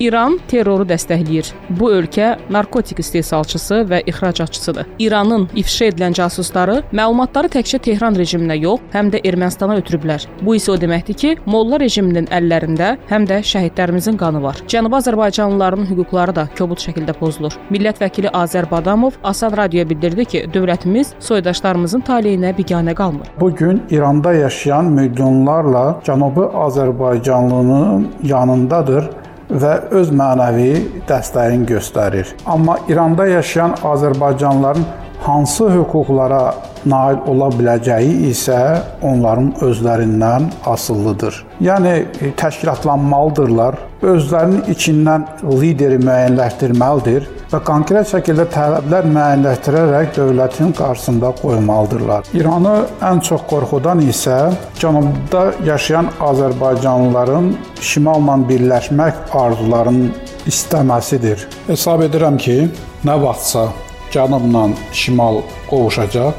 İran terroru dəstəkləyir. Bu ölkə narkotik istehsalçısı və ixracatçısıdır. İranın ifşa edilən casusları məlumatları təkcə Tehran rejiminə yox, həm də Ermənistana ötürüblər. Bu isə o deməkdir ki, Molla rejiminin əllərində həm də şəhidlərimizin qanı var. Cənubi Azərbaycanlıların hüquqları da kobud şəkildə pozulur. Millət vəkili Azər Badamov Asan radioya bildirdi ki, dövlətimiz soydaşlarımızın taleyinə biganə qalmır. Bu gün İranda yaşayan milyonlarla Cənubi Azərbaycanlının yanındadır və öz mənəvi dəstəyini göstərir. Amma İranda yaşayan azərbaycanlıların hansı hüquqlara nail ola biləcəyi isə onların özlərindən asılıdır. Yəni təşkilatlanmalıdırlar, özlərinin içindən lideri müəyyənləşdirməlidir və konkret şəkildə tələblər müəyyənləşdirərək dövlətin qarşısında qoymalıdırlar. İranı ən çox qorxudan isə cənubda yaşayan azərbaycanlıların şimalla birləşmək arzularının istəməsidir. Hesab edirəm ki, nə vaxtsa cənubla şimal qovuşacaq.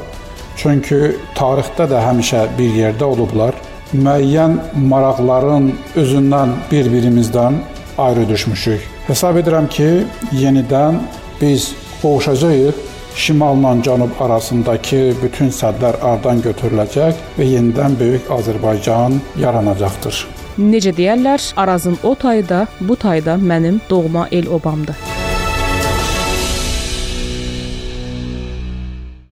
Çünki tarixdə də həmişə bir yerdə olublar. Müəyyən maraqların özündən bir-birimizdən ayrı düşmüşük. Hesab edirəm ki, yenidən biz qovuşacağıq. Şimalla cənub arasındakı bütün sədlər aradan götürüləcək və yenidən böyük Azərbaycan yaranacaqdır. Necə deyərlər, Arazın o tayı da, bu tayda mənim doğma el obamdır.